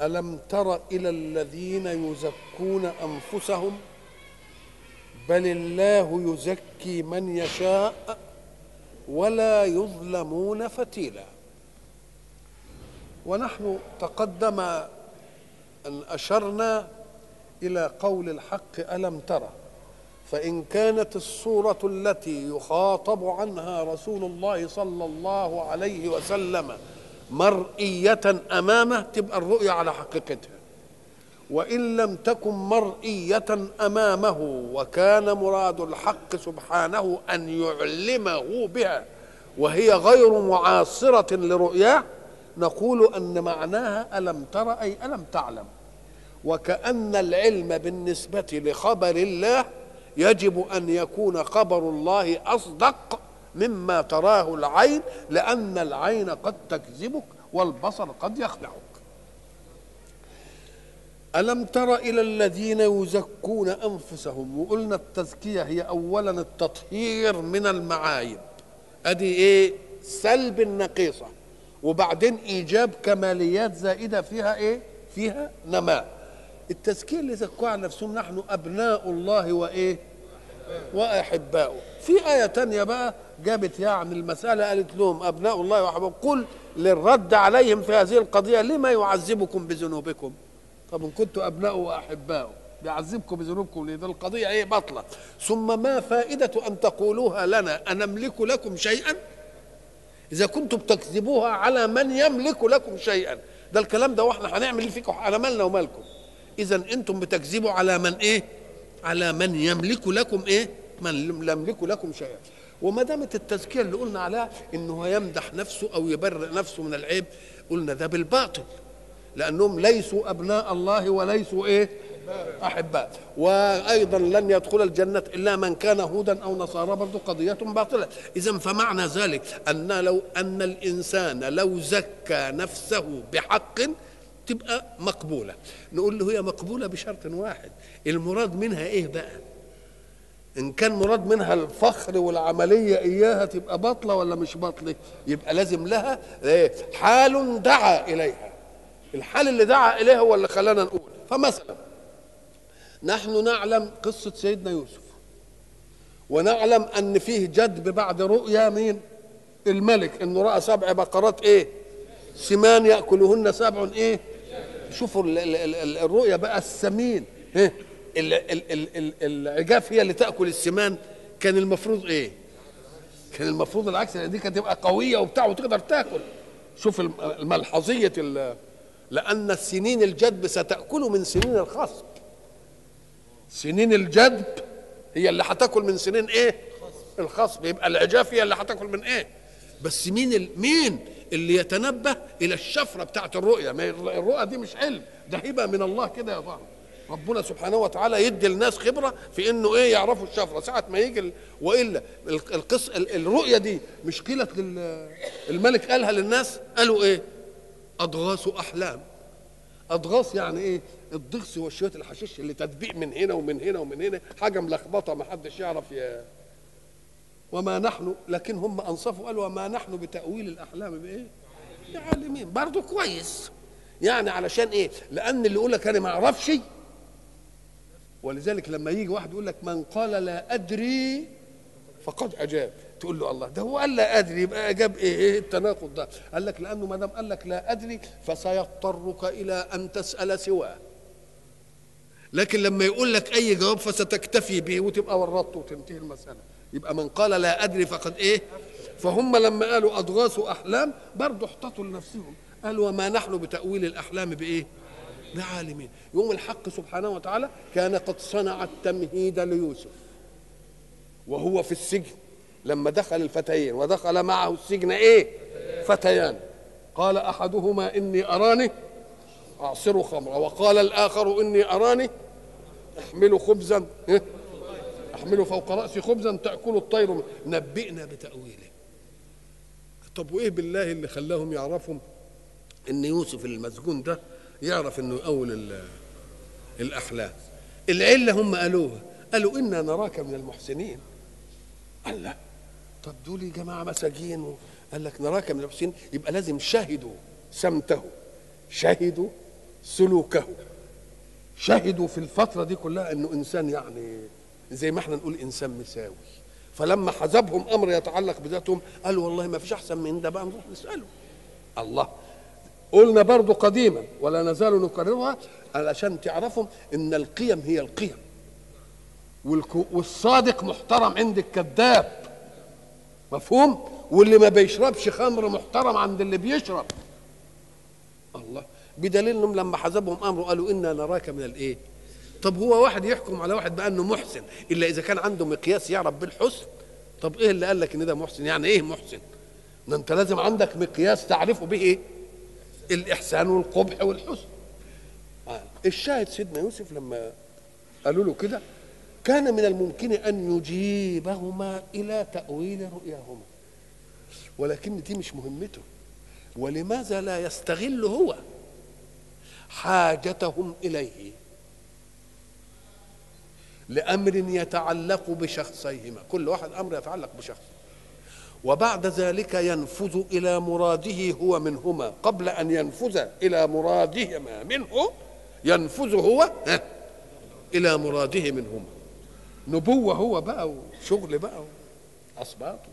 ألم تر إلى الذين يزكون أنفسهم؟ بل الله يزكي من يشاء ولا يظلمون فتيلا. ونحن تقدم أن أشرنا إلى قول الحق ألم ترى فإن كانت الصورة التي يخاطب عنها رسول الله صلى الله عليه وسلم مرئية أمامه تبقى الرؤية على حقيقتها. وإن لم تكن مرئية أمامه وكان مراد الحق سبحانه أن يعلمه بها وهي غير معاصرة لرؤياه نقول أن معناها ألم ترى أي ألم تعلم. وكأن العلم بالنسبة لخبر الله يجب أن يكون خبر الله أصدق مما تراه العين لأن العين قد تكذبك والبصر قد يخدعك. ألم تر إلى الذين يزكون أنفسهم؟ وقلنا التزكية هي اولا التطهير من المعايب. أدي إيه؟ سلب النقيصة. وبعدين إيجاب كماليات زائدة فيها إيه؟ فيها نماء. التزكية اللي زكوها على نفسهم نحن أبناء الله وإيه؟ وأحباؤه. في آية تانية بقى جابت يعني المسألة قالت لهم أبناء الله واحباؤه قل للرد عليهم في هذه القضية لما يعذبكم بذنوبكم؟ طب إن كنتوا أبناء واحباؤه بيعذبكم بذنوبكم ليه ده القضية إيه؟ بطله ثم ما فائدة أن تقولوها لنا؟ أنملك لكم شيئا؟ إذا كنتم بتكذبوها على من يملك لكم شيئا. ده الكلام ده وإحنا هنعمل إيه فيكم؟ على مالنا ومالكم. إذا أنتم بتكذبوا على من إيه؟ على من يملك لكم إيه؟ من لم يملك لكم شيئا. وما دامت التزكيه اللي قلنا عليها إنه يمدح نفسه أو يبرئ نفسه من العيب قلنا ده بالباطل لأنهم ليسوا أبناء الله وليسوا إيه؟ أحباء. وأيضا لن يدخل الجنة إلا من كان هودا أو نصارى برضه قضية باطلة. اذا فمعنى ذلك أن لو أن الإنسان لو زكى نفسه بحق تبقى مقبولة. نقول له هي مقبولة بشرط واحد المراد منها إيه بقى؟ إن كان مراد منها الفخر والعملية إياها تبقى باطلة ولا مش باطلة؟ يبقى لازم لها إيه؟ حال دعا إليها. الحال اللي دعا إليها هو اللي خلانا نقول. فمثلا نحن نعلم قصة سيدنا يوسف. ونعلم أن فيه جدب بعد رؤيا مين؟ الملك إنه رأى سبع بقرات إيه؟ سمان يأكلهن سبع إيه؟ شوفوا ال ال ال الرؤيا بقى السمين. ال ال ال ال العجاف هي اللي تأكل السمان كان المفروض إيه؟ كان المفروض العكس دي كانت تبقى قوية وبتاع وتقدر تأكل. شوف الملحظية لأن السنين الجدب ستأكل من سنين الخصب. سنين الجدب هي اللي هتاكل من سنين إيه؟ الخصب. يبقى العجاف هي اللي هتاكل من إيه؟ بس مين. مين اللي يتنبه إلى الشفرة بتاعت الرؤية؟ ما الرؤية دي مش علم. ده هبة من الله كده يا ظهر ربنا سبحانه وتعالى يدي الناس خبرة في إنه إيه يعرفوا الشفرة. ساعة ما يجي ال... وإلا القص الرؤية دي مش قيلت. الملك قالها للناس؟ قالوا إيه؟ أضغاث أحلام. أضغاث يعني إيه؟ الضغث وشوية الحشيش اللي تدبيق من هنا ومن هنا ومن هنا. حاجة ملخبطة ما حدش يعرف ي... وما نحن لكن هم أنصفوا قالوا وما نحن بتأويل الأحلام. بايه بعالمين برضه كويس. يعني علشان إيه؟ لأن اللي يقول لك أنا ما أعرفش ولذلك لما يجي واحد يقول لك من قال لا أدري فقد أجاب. تقول له الله ده هو قال لا أدري يبقى اجاب إيه إيه التناقض ده. قال لك لأنه ما دام قال لك لا أدري فسيضطرك إلى أن تسأل سواه. لكن لما يقول لك أي جواب فستكتفي به وتبقى ورطت وتنتهي المسألة. يبقى من قال لا أدري فقد إيه؟ فهم لما قالوا أضغاث أحلام برضه احتطوا لنفسهم. قالوا وما نحن بتأويل الأحلام بإيه؟ بعالمين يوم الحق سبحانه وتعالى كان قد صنع التمهيد ليوسف. وهو في السجن. لما دخل الفتيين ودخل معه السجن إيه؟ فتيان. قال أحدهما إني أراني اعصروا خمرا. وقال الآخر إني أراني أحمل خبزا إيه؟ أحمل فوق رأسي خبزا تأكل الطير منه. نبئنا بتأويله. طب وإيه بالله اللي خلاهم يعرفوا إن يوسف المسجون ده يعرف إنه أول ال- الاحلام العلة هم قالوها. قالوا إنا نراك من المحسنين. قال لا. طب دول يا جماعة مساجين قال لك نراك من المحسنين. يبقى لازم شهدوا سمته. شهدوا سلوكه. شهدوا في الفترة دي كلها إنه إنسان يعني زي ما إحنا نقول إنسان مساوي. فلما حزبهم أمر يتعلق بذاتهم قالوا والله ما فيش أحسن من ده بقى نروح نسأله. الله. قلنا برضو قديما ولا نزال نكررها علشان تعرفوا إن القيم هي القيم. والصادق محترم عند الكذاب. مفهوم؟ واللي ما بيشربش خمر محترم عند اللي بيشرب. الله. بدليل انهم لما حزبهم أمره قالوا إنا نراك من الإيه؟ طب هو واحد يحكم على واحد بأنه محسن إلا إذا كان عنده مقياس يعرف بالحسن. طب إيه اللي قال لك إن ده محسن؟ يعني إيه محسن؟ ده أنت لازم عندك مقياس تعرفه به إيه الإحسان والقبح والحسن. الشاهد سيدنا يوسف لما قالوا له كده كان من الممكن أن يجيبهما إلى تأويل رؤياهما. ولكن دي مش مهمته. ولماذا لا يستغل هو حاجتهم إليه؟ لأمر يتعلق بشخصيهما. كل واحد أمر يتعلق بشخص وبعد ذلك ينفذ إلى مراده هو منهما. قبل أن ينفذ إلى مرادهما منه ينفذ هو إلى مراده منهما. نبوة هو بقى وشغل بقى اسباطه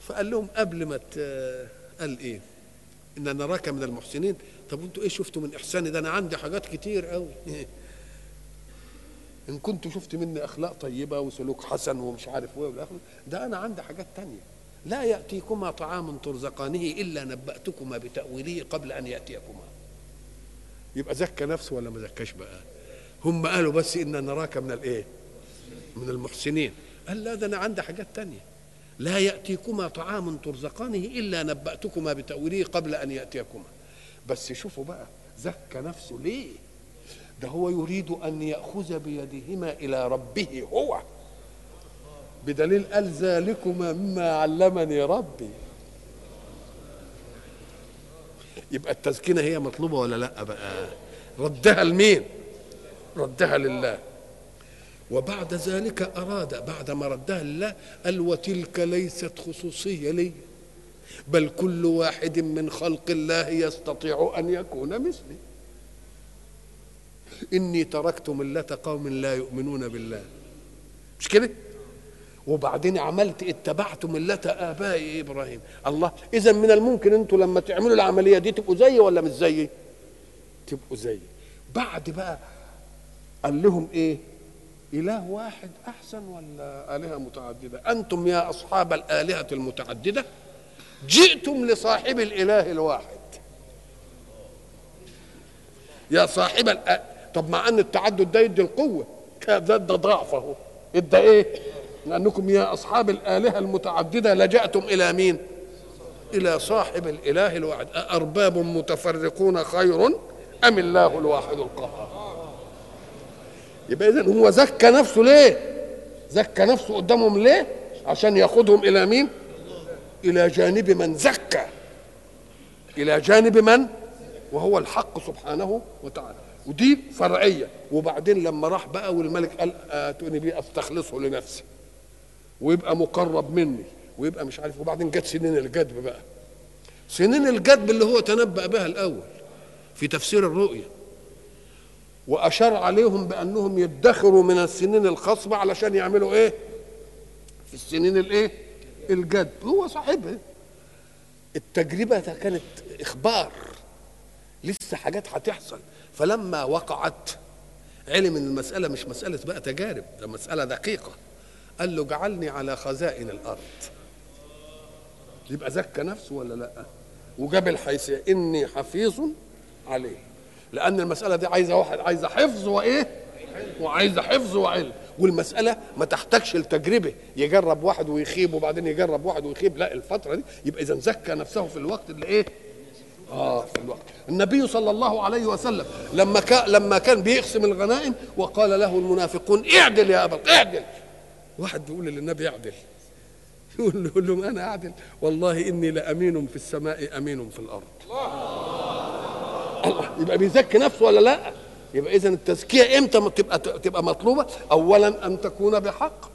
فقال لهم قبل ما قال إيه؟ إن نراك من المحسنين. طب أنتوا إيه شفتوا من إحساني؟ ده أنا عندي حاجات كتير قوي إن كنت شفت مني أخلاق طيبة وسلوك حسن ومش عارف إيه والآخر ده أنا عندي حاجات تانية. لا يأتيكما طعام ترزقانه إلا نبأتكما بتأويله قبل أن يأتيكما. يبقى زكى نفسه ولا ما زكاش بقى؟ هم قالوا بس إن نراك من الايه من المحسنين. قال لا ده أنا عندي حاجات تانية. لا يأتيكما طعام ترزقانه إلا نبأتكما بتأويله قبل أن يأتيكما. بس شوفوا بقى زكى نفسه ليه؟ ده هو يريد أن يأخذ بيدهما إلى ربه هو. بدليل قال ذلكما مما علمني ربي. يبقى التزكية هي مطلوبة ولا لأ بقى؟ ردها لمين؟ ردها لله. وبعد ذلك أراد بعد ما ردها لله قال وتلك ليست خصوصية لي بل كل واحد من خلق الله يستطيع أن يكون مثلي. إني تركت ملة قوم لا يؤمنون بالله. مش كده؟ وبعدين عملت اتبعت ملة آبائي إبراهيم. الله اذا من الممكن أنتوا لما تعملوا العملية دي تبقوا زيي ولا مش زيي؟ تبقوا زيي. بعد بقى قال لهم إيه؟ إله واحد أحسن ولا آلهة متعددة؟ أنتم يا أصحاب الآلهة المتعددة؟ جئتم لصاحب الإله الواحد. يا صاحب الأ... طب مع أن التعدد ده يدي القوة. ده ده ضعفه. إدى إيه؟ لأنكم يا أصحاب الآلهة المتعددة لجأتم إلى مين؟ إلى صاحب الإله الواحد. أأرباب متفرقون خير أم الله الواحد القهار؟ يبقى اذا هو زكى نفسه ليه؟ زكى نفسه قدامهم ليه؟ عشان ياخدهم إلى مين؟ إلى جانب من زكى. إلى جانب من؟ وهو الحق سبحانه وتعالى. ودي فرعية. وبعدين لما راح بقى والملك قال اتوني بيه أستخلصه لنفسي ويبقى مقرب مني ويبقى مش عارف وبعدين جت سنين الجدب بقى. سنين الجدب اللي هو تنبأ بها الأول في تفسير الرؤيا. وأشار عليهم بأنهم يدخروا من السنين الخصبه علشان يعملوا إيه؟ في السنين الإيه؟ الجد هو صاحبها. التجربة كانت إخبار. لسه حاجات هتحصل. فلما وقعت علم إن المسألة مش مسألة بقى تجارب ده مسألة دقيقة. قال له اجعلني على خزائن الأرض. يبقى زكى نفسه ولا لأ؟ وجاب الحيثيه إني حفيظ عليه لأن المسألة دي عايزة واحد عايزة حفظ وإيه؟ وعايزة حفظ وعلم. والمسألة ما تحتاجش التجربه يجرب واحد ويخيب وبعدين يجرب واحد ويخيب. لا الفترة دي يبقى إذا زكى نفسه في الوقت اللي إيه؟ آه في الوقت. النبي صلى الله عليه وسلم لما كان لما كان بيقسم الغنائم وقال له المنافقون اعدل يا أبا اعدل. واحد بيقول للنبي اعدل. يقول له- يقول لهم أنا أعدل؟ والله إني لأمين في السماء أمين في الأرض. الله. يبقى بيزكي نفسه ولا لا؟ يبقى اذا التزكية إمتى تبقى تبقى مطلوبة؟ اولا أن تكون بحق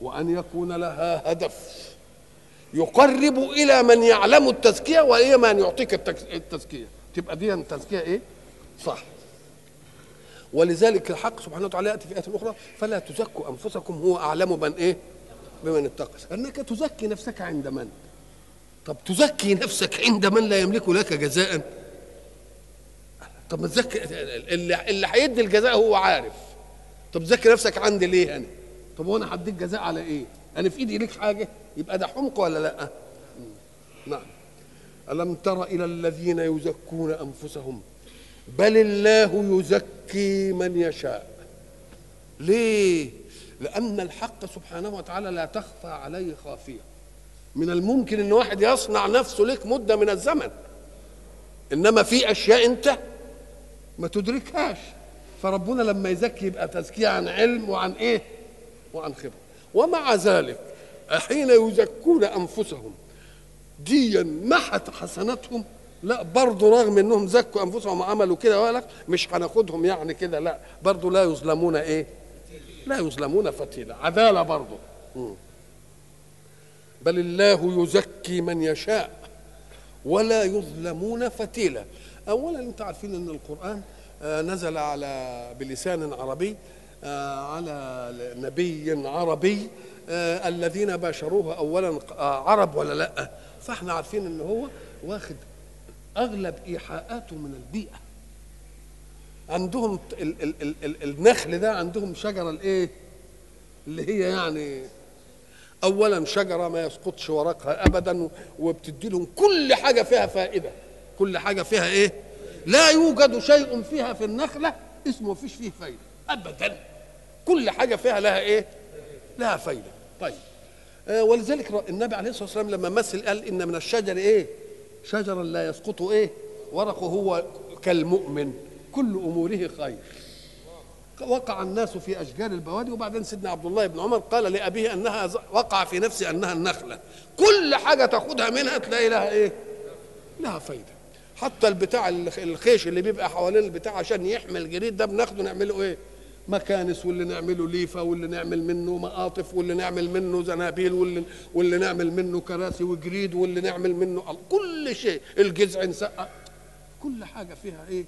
وأن يكون لها هدف. يقرب إلى من يعلم التزكية والى من يعطيك التزكية. تبقى دي التزكية إيه؟ صح. ولذلك الحق سبحانه وتعالى يأتي في آية أخرى فلا تزكوا أنفسكم هو أعلم من إيه؟ بمن اتقى. أنك تزكي نفسك عند من؟ طب تزكي نفسك عند من لا يملك لك جزاء؟ طب ما تزكي اللي اللي هيدي الجزاء هو عارف. طب زكي نفسك عندي ليه أنا؟ طب وأنا هديك جزاء على إيه؟ أنا في إيدي ليك حاجة؟ يبقى ده حمق ولا لأ؟ نعم. ألم تر إلى الذين يزكون أنفسهم؟ بل الله يزكي من يشاء. ليه؟ لأن الحق سبحانه وتعالى لا تخفى عليه خافية. من الممكن إن واحد يصنع نفسه لك مدة من الزمن. إنما في أشياء أنت ما تدركهاش. فربنا لما يزكي يبقى تزكية عن علم وعن إيه؟ وعن خبرة. ومع ذلك حين يزكون أنفسهم. ديا محت حسناتهم لا برضه رغم إنهم زكوا أنفسهم وعملوا كده ولك مش هناخدهم يعني كده لا برضه لا يظلمون إيه؟ لا يظلمون فتيلا عدالة برضه. بل الله يزكي من يشاء ولا يظلمون فتيلا اولا انت عارفين إن القرآن آه، نزل على بلسان عربي على نبي عربي آه، الذين باشروه اولا آه، عرب ولا لأ؟ فإحنا عارفين إن هو واخد أغلب إيحاءاته من البيئة. عندهم ال ال ال ال النخل ده عندهم شجرة الإيه؟ اللي هي يعني اولا شجرة ما يسقطش ورقها ابدا وبتدي لهم كل حاجة فيها فائدة. كل حاجة فيها إيه؟ لا يوجد شيء فيها في النخلة اسمه فيش فيه فايدة. ابدا. كل حاجة فيها لها إيه؟ لها فايدة. طيب. آه ولذلك النبي عليه الصلاة والسلام لما مثل قال إن من الشجر إيه؟ شجرا لا يسقط إيه؟ ورقه هو كالمؤمن. كل أموره خير. وقع الناس في أشجار البوادي. وبعدين سيدنا عبد الله بن عمر قال لأبيه أنها وقع في نفسي أنها النخلة. كل حاجة تاخدها منها تلاقي لها إيه؟ لها فايدة. حتى البتاع الخ- الخيش اللي بيبقى حوالين البتاع عشان يحمي الجريد ده بناخده نعمله إيه؟ مكانس واللي نعمله ليفه واللي نعمل منه مقاطف واللي نعمل منه زنابيل واللي واللي نعمل منه كراسي وجريد واللي نعمل منه كل شيء. الجذع نسقى كل حاجة فيها إيه؟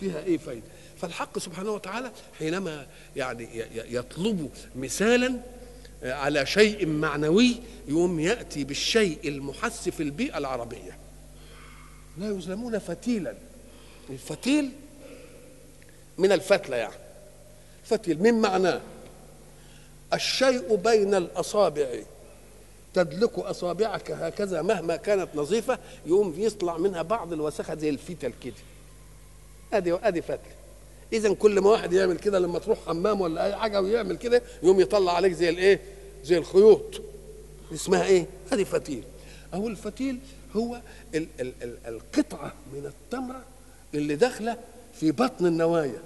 فيها إيه فايدة. فالحق سبحانه وتعالى حينما يعني يطلب مثالا على شيء معنوي يقوم يأتي بالشيء المحس في البيئة العربية. لا يظلمون فتيلا. الفتيل من الفتلة يعني. فتيل من معناه الشيء بين الأصابع. تدلك أصابعك هكذا مهما كانت نظيفة يقوم يطلع منها بعض الوسخه زي الفتل كده. أدي أدي فتله اذا كل ما واحد يعمل كده لما تروح حمام ولا أي حاجة ويعمل كده يقوم يطلع عليك زي الإيه؟ زي الخيوط. اسمها إيه؟ أدي فتيل. أو الفتيل هو ال ال ال القطعة من التمره اللي داخلة في بطن النوايا.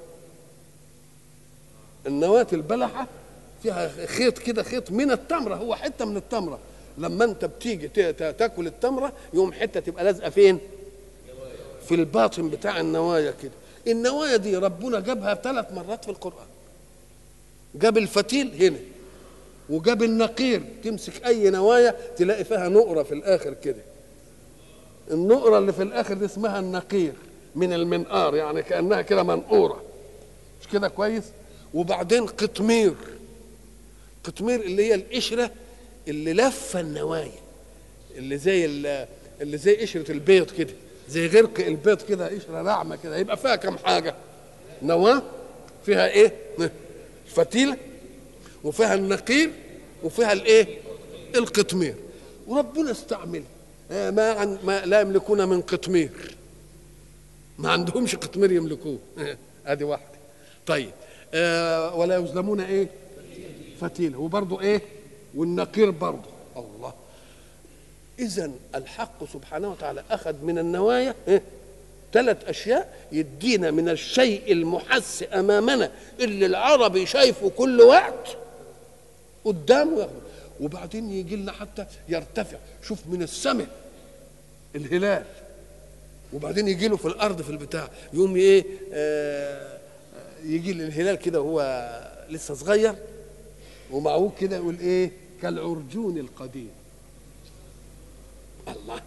النواة البلحة فيها خيط كده خيط من التمرة هو حتة من التمرة. لما انت بتيجي تاكل التمرة يوم حتة تبقى لازقة فين؟ في الباطن بتاع النوايا كده. النوايا دي ربنا جابها ثلاث مرات في القرآن. جاب الفتيل هنا وجاب النقير. تمسك أي نوايا تلاقي فيها نقرة في الآخر كده. النقرة اللي في الآخر دي اسمها النقير من المنقار يعني كأنها كده منقورة. مش كده كويس؟ وبعدين قطمير قطمير اللي هي القشره اللي لفه النوايا اللي زي ال- اللي زي قشره البيض كده زي غرق البيض كده قشره ناعمه كده يبقى فيها كم حاجة نواه فيها إيه فتيله وفيها النقير وفيها الايه القطمير وربنا استعمل آه، ما, عن ما لا يملكون من قطمير ما عندهمش قطمير يملكوه ادي واحدة طيب آه ولا يظلمون إيه؟ فتيلة. وبرضه إيه؟ والنقير برضه الله. إذا الحق سبحانه وتعالى أخذ من النوايا إيه؟ ثلاث أشياء يدينا من الشيء المحس أمامنا اللي العربي شايفه كل وقت قدامه ياخده وبعدين يجي لنا حتى يرتفع. شوف من السماء الهلال. وبعدين يجي له في الأرض في البتاع. يقوم إيه؟ آه يجي الهلال كده وهو لسه صغير ومعوج كده يقول إيه؟ كالعرجون القديم. الله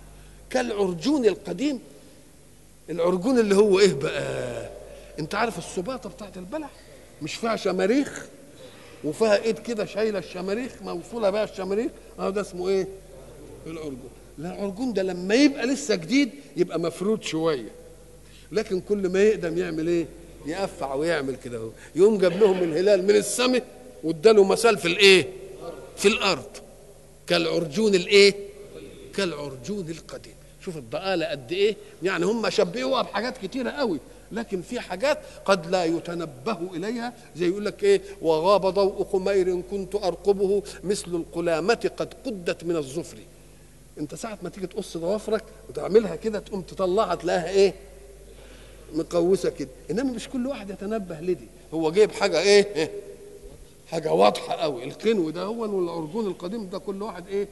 كالعرجون القديم. العرجون اللي هو إيه بقى؟ أنت عارف السباطة بتاعت البلح؟ مش فيها شماريخ؟ وفيها إيد كده شايلة الشماريخ موصولة بقى الشماريخ؟ آه ده اسمه إيه؟ العرجون. لا العرجون ده لما يبقى لسه جديد يبقى مفرود شوية. لكن كل ما يقدم يعمل إيه؟ يقفع ويعمل كده يقوم جاب لهم الهلال من السماء واداله مثال في الايه؟ في الأرض. كالعرجون الايه؟ كالعرجون القديم. شوف الضآلة قد إيه. يعني هم شبهوها بحاجات كتيرة قوي لكن في حاجات قد لا يتنبه إليها. زي يقول لك إيه؟ وغاب ضوء قمير كنت أرقبه مثل القلامة قد قدت من الظفر. انت ساعة ما تيجي تقص ضوافرك وتعملها كده تقوم تطلعها تلاقيها إيه؟ مقوسة كده. إنما مش كل واحد يتنبه لدي. هو جايب حاجة إيه, إيه؟ حاجة واضحة قوي القنو ده هو والعرجون القديم ده كل واحد إيه؟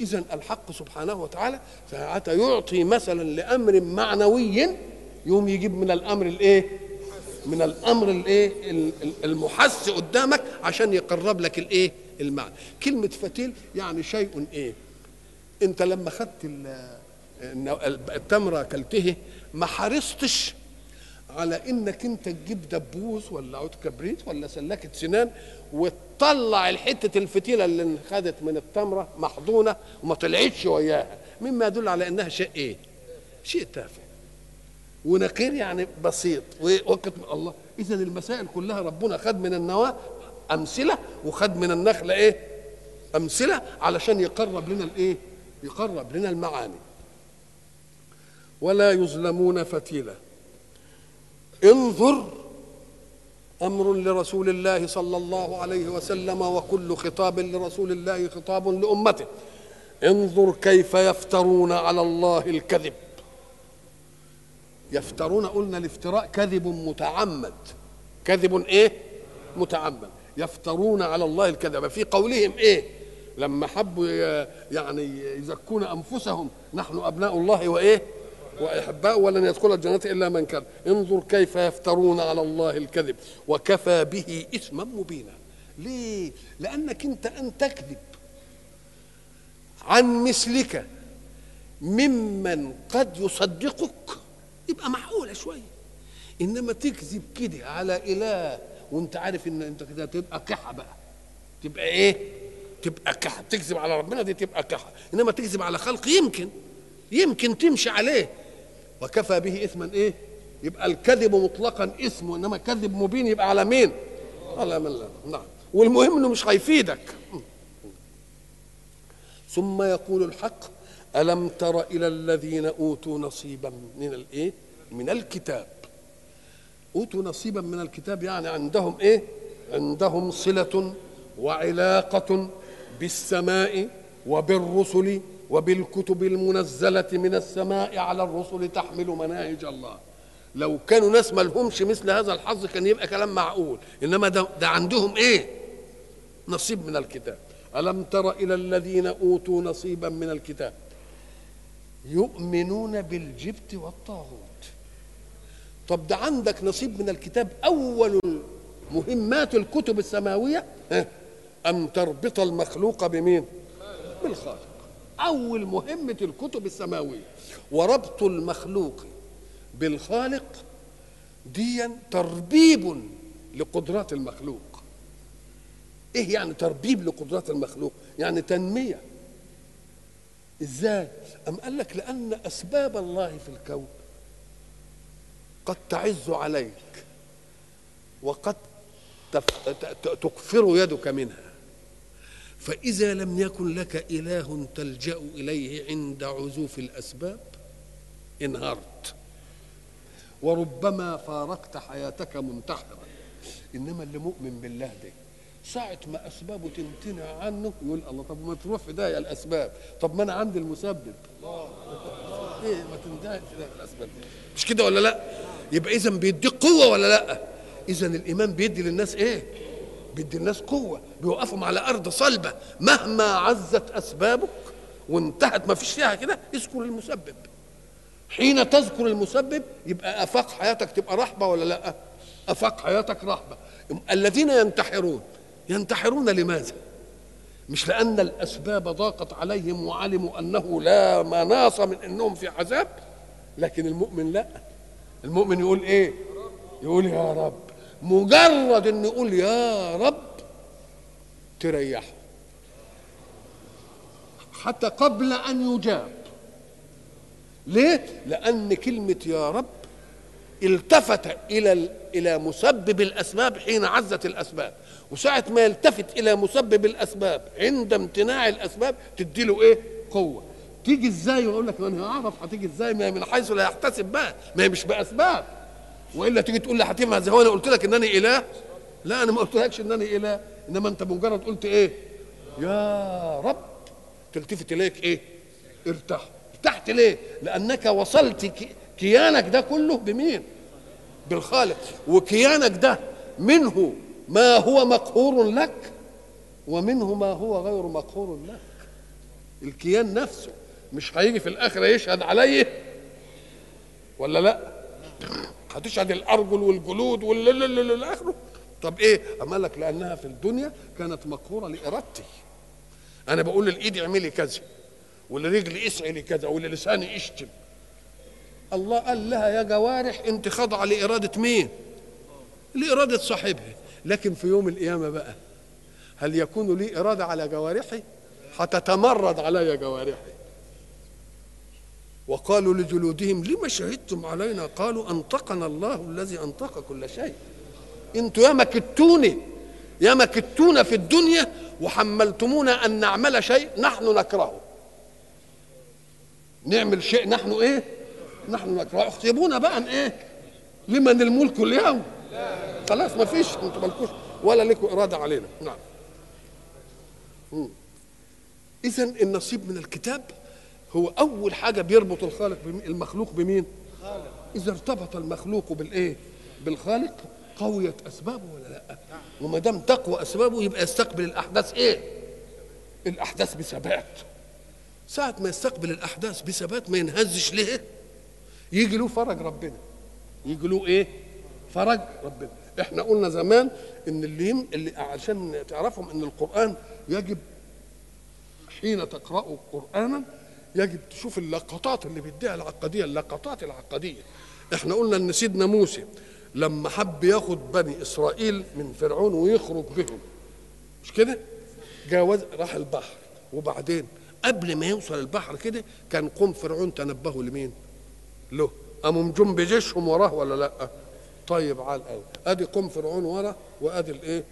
اذا الحق سبحانه وتعالى ساعة يعطي مثلا لأمر معنوي يوم يجيب من الأمر الإيه؟ من الأمر الإيه؟ المحس قدامك عشان يقرب لك الإيه؟ المعنى. كلمة فتيل يعني شيء إيه؟ أنت لما خدت التمرة أكلته ما حرصتش على إنك أنت تجيب دبوس ولا عود كبريت ولا سلاكه سنان وتطلع الحتة الفتيلة اللي خدت من التمرة محضونة وما طلعتش وياها مما يدل على إنها شيء إيه؟ شيء تافه ونقير يعني بسيط ووقت الله إذا المسائل كلها ربنا خد من النواه أمثلة وخد من النخلة إيه؟ أمثلة علشان يقرب لنا الإيه؟ يقرب لنا المعاني ولا يظلمون فتيلا انظر أمر لرسول الله صلى الله عليه وسلم وكل خطاب لرسول الله خطاب لأمته. انظر كيف يفترون على الله الكذب. يفترون قلنا الافتراء كذب متعمد. كذب إيه؟ متعمد. يفترون على الله الكذب. في قولهم إيه؟ لما حبوا يعني يزكون أنفسهم نحن أبناء الله وإيه؟ وأحباء ولن يدخل الجنة إلا من كان. انظر كيف يفترون على الله الكذب. وكفى به إثما مبينا. ليه؟ لأنك أنت أن تكذب عن مثلك. ممن قد يصدقك. يبقى معقولة شوية. إنما تكذب كده على إله. وأنت عارف إن أنت كده تبقى كحة بقى. تبقى إيه؟ تبقى كحة. تكذب على ربنا دي تبقى كحة. إنما تكذب على خلق يمكن. يمكن تمشي عليه. وكفى به إثما إيه؟ يبقى الكذب مطلقا اسم إنما كذب مبين يبقى على مين؟ على من لا. نعم. والمهم إنه مش هيفيدك. ثم يقول الحق ألم تر إلى الذين أوتوا نصيبا من الايه من الكتاب. أوتوا نصيبا من الكتاب يعني عندهم إيه؟ عندهم صلة وعلاقة بالسماء وبالرسل وبالكتب المنزلة من السماء على الرسل تحمل مناهج الله. لو كانوا ناس ما لهمش مثل هذا الحظ كان يبقى كلام معقول. إنما ده, ده عندهم إيه؟ نصيب من الكتاب. ألم تر إلى الذين أوتوا نصيبا من الكتاب؟ يؤمنون بالجبت والطاغوت. طب ده عندك نصيب من الكتاب أول مهمات الكتب السماوية؟ ان تربط المخلوق بمين؟ بالخالق. أول مهمة الكتب السماوية. وربط المخلوق بالخالق ديا تربيب لقدرات المخلوق. إيه يعني تربيب لقدرات المخلوق؟ يعني تنمية. إزاي؟ أم قال لك لأن أسباب الله في الكون قد تعز عليك وقد تكفر يدك منها. فإذا لم يكن لك إله تلجأ إليه عند عزوف الأسباب انهارت وربما فارقت حياتك منتحرا. إنما اللي مؤمن بالله ده ساعة ما أسبابه تمتنع عنه يقول الله طب ما تروح في داهية الأسباب. طب ما أنا عندي المسبب. إيه ما تندهش الأسباب. مش كده ولا لأ؟ يبقى اذا بيديك قوة ولا لأ؟ اذا الإيمان بيدي للناس إيه؟ بيدي الناس قوة بيوقفهم على أرض صلبة. مهما عزت أسبابك وانتهت ما فيش فيها كده اذكر المسبب. حين تذكر المسبب يبقى أفاق حياتك تبقى رحبه ولا لأ؟ أفاق حياتك رحبه الذين ينتحرون ينتحرون لماذا؟ مش لأن الأسباب ضاقت عليهم وعلموا أنه لا مناص من إنهم في عذاب لكن المؤمن لأ. المؤمن يقول إيه؟ يقول يا رب. مجرد إن يقول يا رب تريحه. حتى قبل أن يجاب. ليه؟ لأن كلمة يا رب التفت إلى إلى مسبب الأسباب حين عزت الأسباب. وساعة ما يلتفت إلى مسبب الأسباب عند امتناع الأسباب تدي له إيه؟ قوة. تيجي إزاي؟ ويقول لك أنا هعرف هتيجي إزاي؟ ما من حيث لا يحتسب بقى ما هي مش بأسباب. وإلا تيجي تقول لي هتفهم زي هو أنا قلت لك انني إله. لا أنا ما قلتلكش انني إله. إنما أنت مجرد قلت إيه؟ يا رب. تلتفت إليك إيه؟ ارتاح. ارتحت ليه؟ لأنك وصلت كيانك ده كله بمين؟ بالخالق. وكيانك ده منه ما هو مقهور لك ومنه ما هو غير مقهور لك. الكيان نفسه مش هيجي في الاخره يشهد عليه ولا لأ؟ هتشهد الأرجل والجلود والى آخره. طب إيه؟ اما لك لأنها في الدنيا كانت مقهورة لإرادتي. أنا بقول للإيد اعملي كذا ولرجلي اسعي لي كذا وللساني اشتم. الله قال لها يا جوارح أنت خاضعه لإرادة مين؟ لإرادة صاحبها. لكن في يوم القيامة بقى هل يكون لي إرادة على جوارحي؟ هتتمرد علي جوارحي. وقالوا لجلودهم لما شهدتم علينا؟ قالوا أنطقنا الله الذي أنطق كل شيء. أنتوا يا مكتوني يا مكتونا في الدنيا وحملتمونا أن نعمل شيء نحن نكرهه. نعمل شيء نحن إيه؟ نحن نكرهه. احسبونا بقى إيه؟ لمن الملك اليوم. خلاص ما فيش. أنتوا مالكوش ولا لكم إرادة علينا. نعم. اذا النصيب من الكتاب هو أول حاجة بيربط الخالق المخلوق بمين؟ إذا ارتبط المخلوق بالإيه؟ بالخالق قويت أسبابه ولا لأ؟ وما دام تقوى أسبابه يبقى يستقبل الأحداث إيه؟ الأحداث بثبات. ساعة ما يستقبل الأحداث بثبات ما ينهزش ليه؟ يجي له فرج ربنا. يجي له إيه؟ فرج ربنا. إحنا قلنا زمان إن اللي. اللي عشان تعرفهم إن القرآن يجب حين تقرأوا قرآنا يجب تشوف اللقطات اللي بيديها العقدية اللقطات العقدية. إحنا قلنا إن سيدنا موسى لما حب ياخد بني إسرائيل من فرعون ويخرج بهم. مش كده؟ جاوز راح البحر. وبعدين قبل ما يوصل البحر كده كان قوم فرعون تنبهوا لمين؟ له. قاموا مجم بجيشهم وراه ولا لأ؟ طيب قوي أدي قوم فرعون ورا وأدي الإيه؟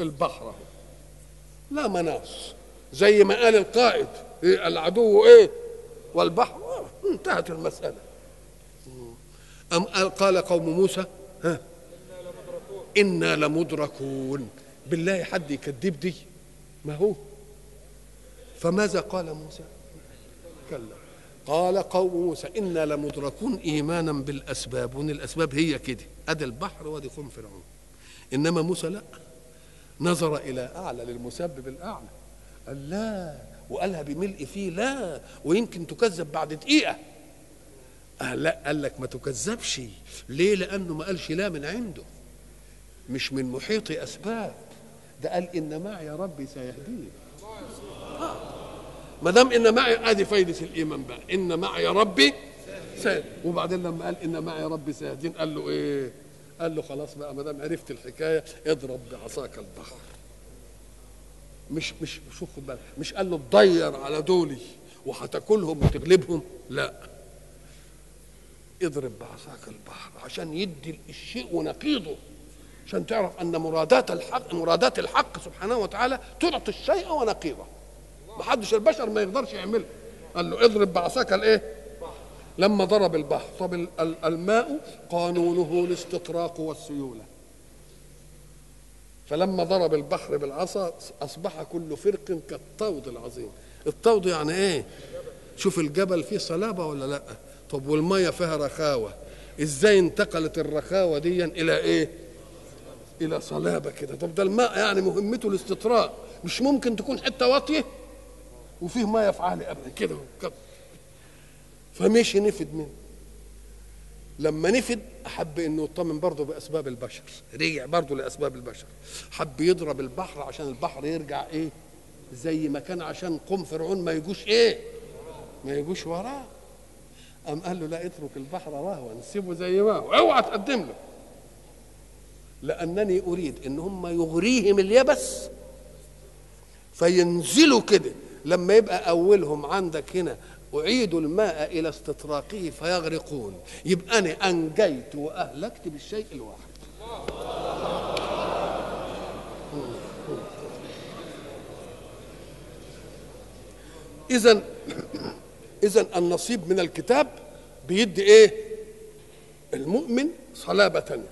البحر. لا مناص. زي ما قال القائد العدو إيه؟ والبحر. آه انتهت المسألة. أم قال قوم موسى ها؟ إنا لمدركون. بالله حد يكذب دي؟ ما هو؟ فماذا قال موسى؟ كلا. قال قوم موسى إنا لمدركون إيمانا بالأسباب وإن الأسباب هي كده. أدي البحر وأدي قوم فرعون. إنما موسى لا. نظر إلى أعلى للمسبب الأعلى. قال لا. وقالها بملء فيه لا ويمكن تكذب بعد دقيقة. قال لا قال لك ما تكذبش. ليه؟ لأنه ما قالش لا من عنده مش من محيط أسباب. ده قال إن معي ربي سيهديني. ما دام إن معي أدي فايدة الإيمان بقى. إن معي ربي سيهدين وبعدين لما قال إن معي ربي سيهدين قال له إيه؟ قال له خلاص بقى ما دام عرفت الحكاية اضرب بعصاك البحر. مش مش مش خد بالك مش قال له تضير على دولي وهتاكلهم وتغلبهم لا. اضرب بعصاك البحر عشان يدي الشيء ونقيضه عشان تعرف أن مرادات الحق مرادات الحق سبحانه وتعالى تعطي الشيء ونقيضه. ما حدش البشر ما يقدرش يعملها قال له اضرب بعصاك الإيه؟ لما ضرب البحر. طب الماء قانونه الاستطراق والسيولة. فلما ضرب البحر بالعصا أصبح كل فرق كالطود العظيم. الطود يعني إيه؟ شوف الجبل فيه صلابة ولا لأ؟ طب والمية فيها رخاوة. إزاي انتقلت الرخاوة دي إلى إيه؟ إلى صلابة كده. طب ده الماء يعني مهمته الاستطراء مش ممكن تكون حتة واطية؟ وفيه مية في عالي كده كده. فمشي نفد منه. لما نفد حب إنه يطمن برضه بأسباب البشر رجع برضه لأسباب البشر. حب يضرب البحر عشان البحر يرجع إيه؟ زي ما كان عشان قوم فرعون ما يجوش إيه؟ ما يجوش وراه. قام قال له لا اترك البحر رهوا سيبه زي ما هو. أوعى تقدم له. لأنني أريد إن هم يغريهم اليبس. فينزلوا كده. لما يبقى أولهم عندك هنا اعيدوا الماء إلى استطراقه فيغرقون. يبقى أنا أنجيت وأهلكت بالشيء الواحد. اذا اذا النصيب من الكتاب بيدي إيه؟ المؤمن صلابة.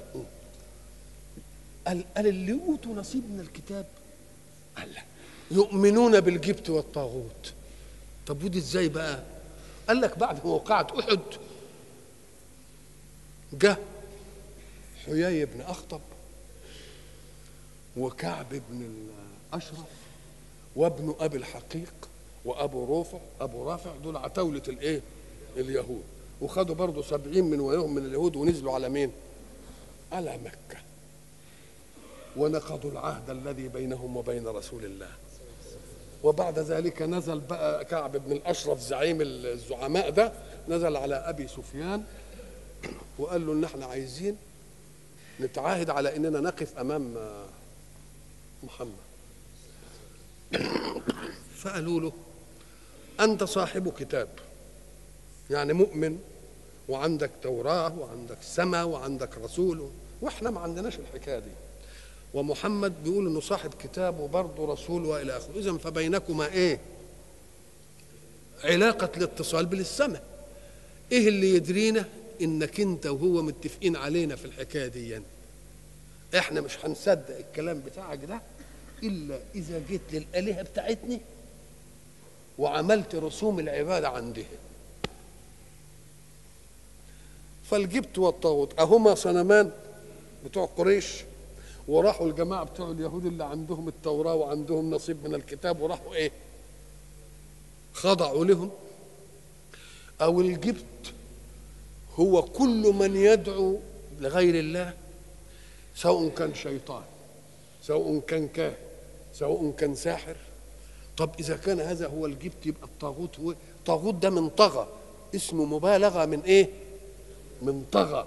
قال قال اللي اوتوا نصيب من الكتاب؟ قال لا. يؤمنون بالجبت والطاغوت. طب ودي إزاي بقى؟ قال لك بعد موقعة أحد جه حيي بن أخطب وكعب بن الأشرف وابن أبي الحقيق وأبو رافع أبو رافع دول عتاولة الإيه؟ اليهود وخدوا برضه سبعين من ويهم من اليهود ونزلوا على مين؟ على مكة ونقضوا العهد الذي بينهم وبين رسول الله وبعد ذلك نزل بقى كعب بن الأشرف زعيم الزعماء ده نزل على أبي سفيان وقال له ان إحنا عايزين نتعاهد على إننا نقف أمام محمد. فقالوا له أنت صاحب كتاب يعني مؤمن وعندك توراة وعندك سماء وعندك رسول وإحنا ما عندناش الحكاية دي. ومحمد بيقول إنه صاحب كتاب وبرضه رسول وإلى آخره. اذا فبينكما إيه؟ علاقة الاتصال بالسماء إيه اللي يدرينا؟ إنك أنت وهو متفقين علينا في الحكاية دي. يعني. إحنا مش هنصدق الكلام بتاعك ده إلا إذا جيت للآلهة بتاعتنا وعملت رسوم العبادة عندها. فالجبت والطاغوت. أهما صنمان بتوع قريش. وراحوا الجماعة بتوع اليهود اللي عندهم التوراة وعندهم نصيب من الكتاب وراحوا إيه؟ خضعوا لهم. أو الجبت هو كل من يدعو لغير الله سواء كان شيطان سواء كان كاهن سواء كان ساحر. طب إذا كان هذا هو الجبت يبقى الطاغوت هو الطاغوت ده من طغى اسمه مبالغة من إيه؟ من طغى.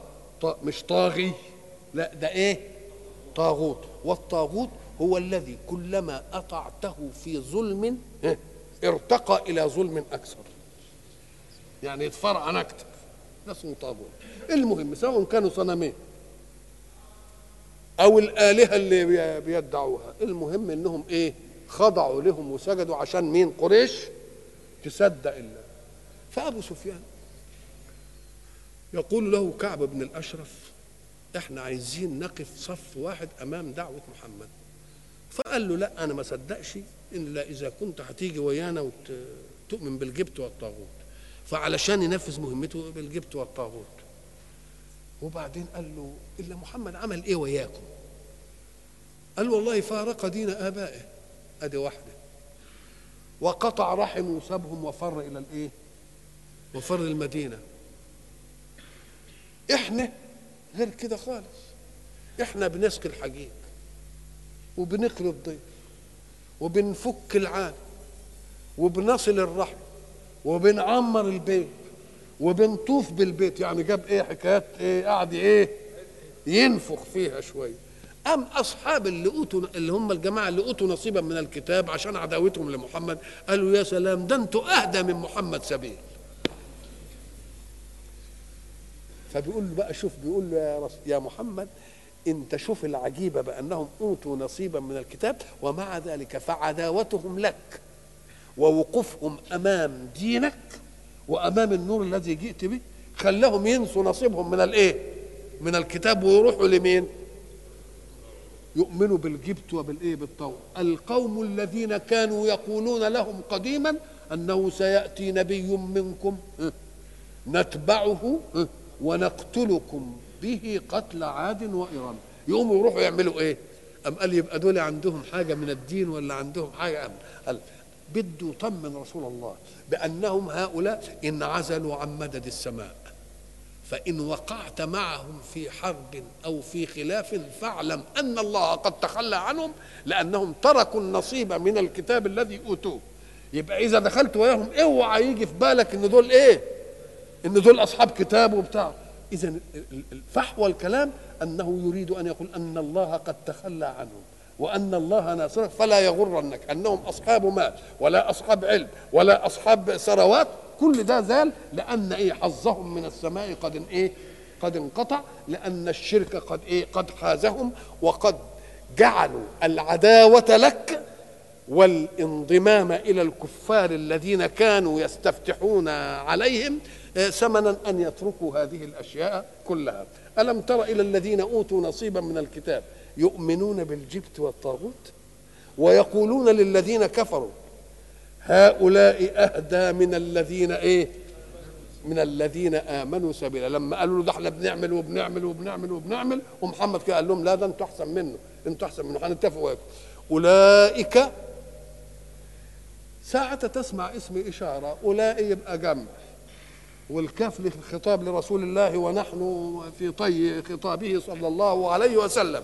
مش طاغي. لا ده إيه؟ طاغوت والطاغوت هو الذي كلما أطعته في ظلم ارتقى إلى ظلم أكثر. يعني يتفرعن أكثر ده اسمه طاغوت. المهم سواء كانوا صنمين أو الآلهة اللي بيدعوها المهم إنهم إيه خضعوا لهم وسجدوا عشان مين؟ قريش؟ تصدق الله. فأبو سفيان يقول له كعب بن الأشرف إحنا عايزين نقف صف واحد أمام دعوة محمد. فقال له لا أنا ما صدقش الا إذا كنت هتيجي ويانا وتؤمن بالجبت والطاغوت. فعلشان ينفذ مهمته بالجبت والطاغوت. وبعدين قال له إلا محمد عمل إيه وياكم؟ قال والله فارق دين آبائه. أدي واحدة. وقطع رحم وسابهم وفر إلى الإيه؟ وفر المدينة. إحنا غير كده خالص. إحنا بنسقي الحقيق وبنقري الضيف وبنفك العام وبنصل الرحم وبنعمر البيت وبنطوف بالبيت. يعني جاب إيه حكايات إيه قعد إيه ينفخ فيها شوية. أم أصحاب اللي أوتوا اللي هم الجماعة اللي أوتوا نصيبا من الكتاب عشان عداوتهم لمحمد قالوا يا سلام ده أنتوا أهدى من محمد سبيل. فبيقول له بقى شوف بيقول له يا, يا محمد انت شوف العجيبة بأنهم أوتوا نصيبا من الكتاب ومع ذلك فعداوتهم لك ووقوفهم أمام دينك وأمام النور الذي جئت به خلاهم ينسوا نصيبهم من الإيه؟ من الكتاب ويروحوا لمين؟ يؤمنوا بالجبت وبالإيه؟ بالطور القوم الذين كانوا يقولون لهم قديما أنه سيأتي نبي منكم نتبعه ونقتلكم به قتل عاد وإرم. يقوموا يروحوا يعملوا إيه؟ أم قال يبقى دول عندهم حاجة من الدين ولا عندهم حاجة؟ أم قال بده يطمن رسول الله بأنهم هؤلاء انعزلوا عن مدد السماء. فإن وقعت معهم في حرب أو في خلاف فاعلم أن الله قد تخلى عنهم لأنهم تركوا النصيب من الكتاب الذي أوتوه. يبقى إذا دخلت وياهم اوعى يجي في بالك إن دول إيه؟ إن دول أصحاب كتاب وبتاع. إذا فحوى الكلام أنه يريد أن يقول أن الله قد تخلى عنهم وأن الله ناصرك فلا يغرنك أنهم أصحاب مال ولا أصحاب علم ولا أصحاب ثروات. كل ده زال لأن إيه حظهم من السماء قد إيه قد انقطع لأن الشرك قد إيه قد حازهم وقد جعلوا العداوة لك والانضمام إلى الكفار الذين كانوا يستفتحون عليهم. ثمنا أن يتركوا هذه الأشياء كلها. ألم تر إلى الذين أوتوا نصيبا من الكتاب؟ يؤمنون بالجبت والطاغوت ويقولون للذين كفروا هؤلاء أهدى من الذين إيه؟ من الذين آمنوا سبيلا. لما قالوا له ده إحنا بنعمل وبنعمل وبنعمل وبنعمل ومحمد كده قال لهم لا ده أنتوا أحسن منه أنتوا أحسن منه هنتفق وياكم. أولئك ساعة تسمع اسم إشارة أولئك يبقى جمع والكاف للخطاب لرسول الله ونحن في طي خطابه صلى الله عليه وسلم.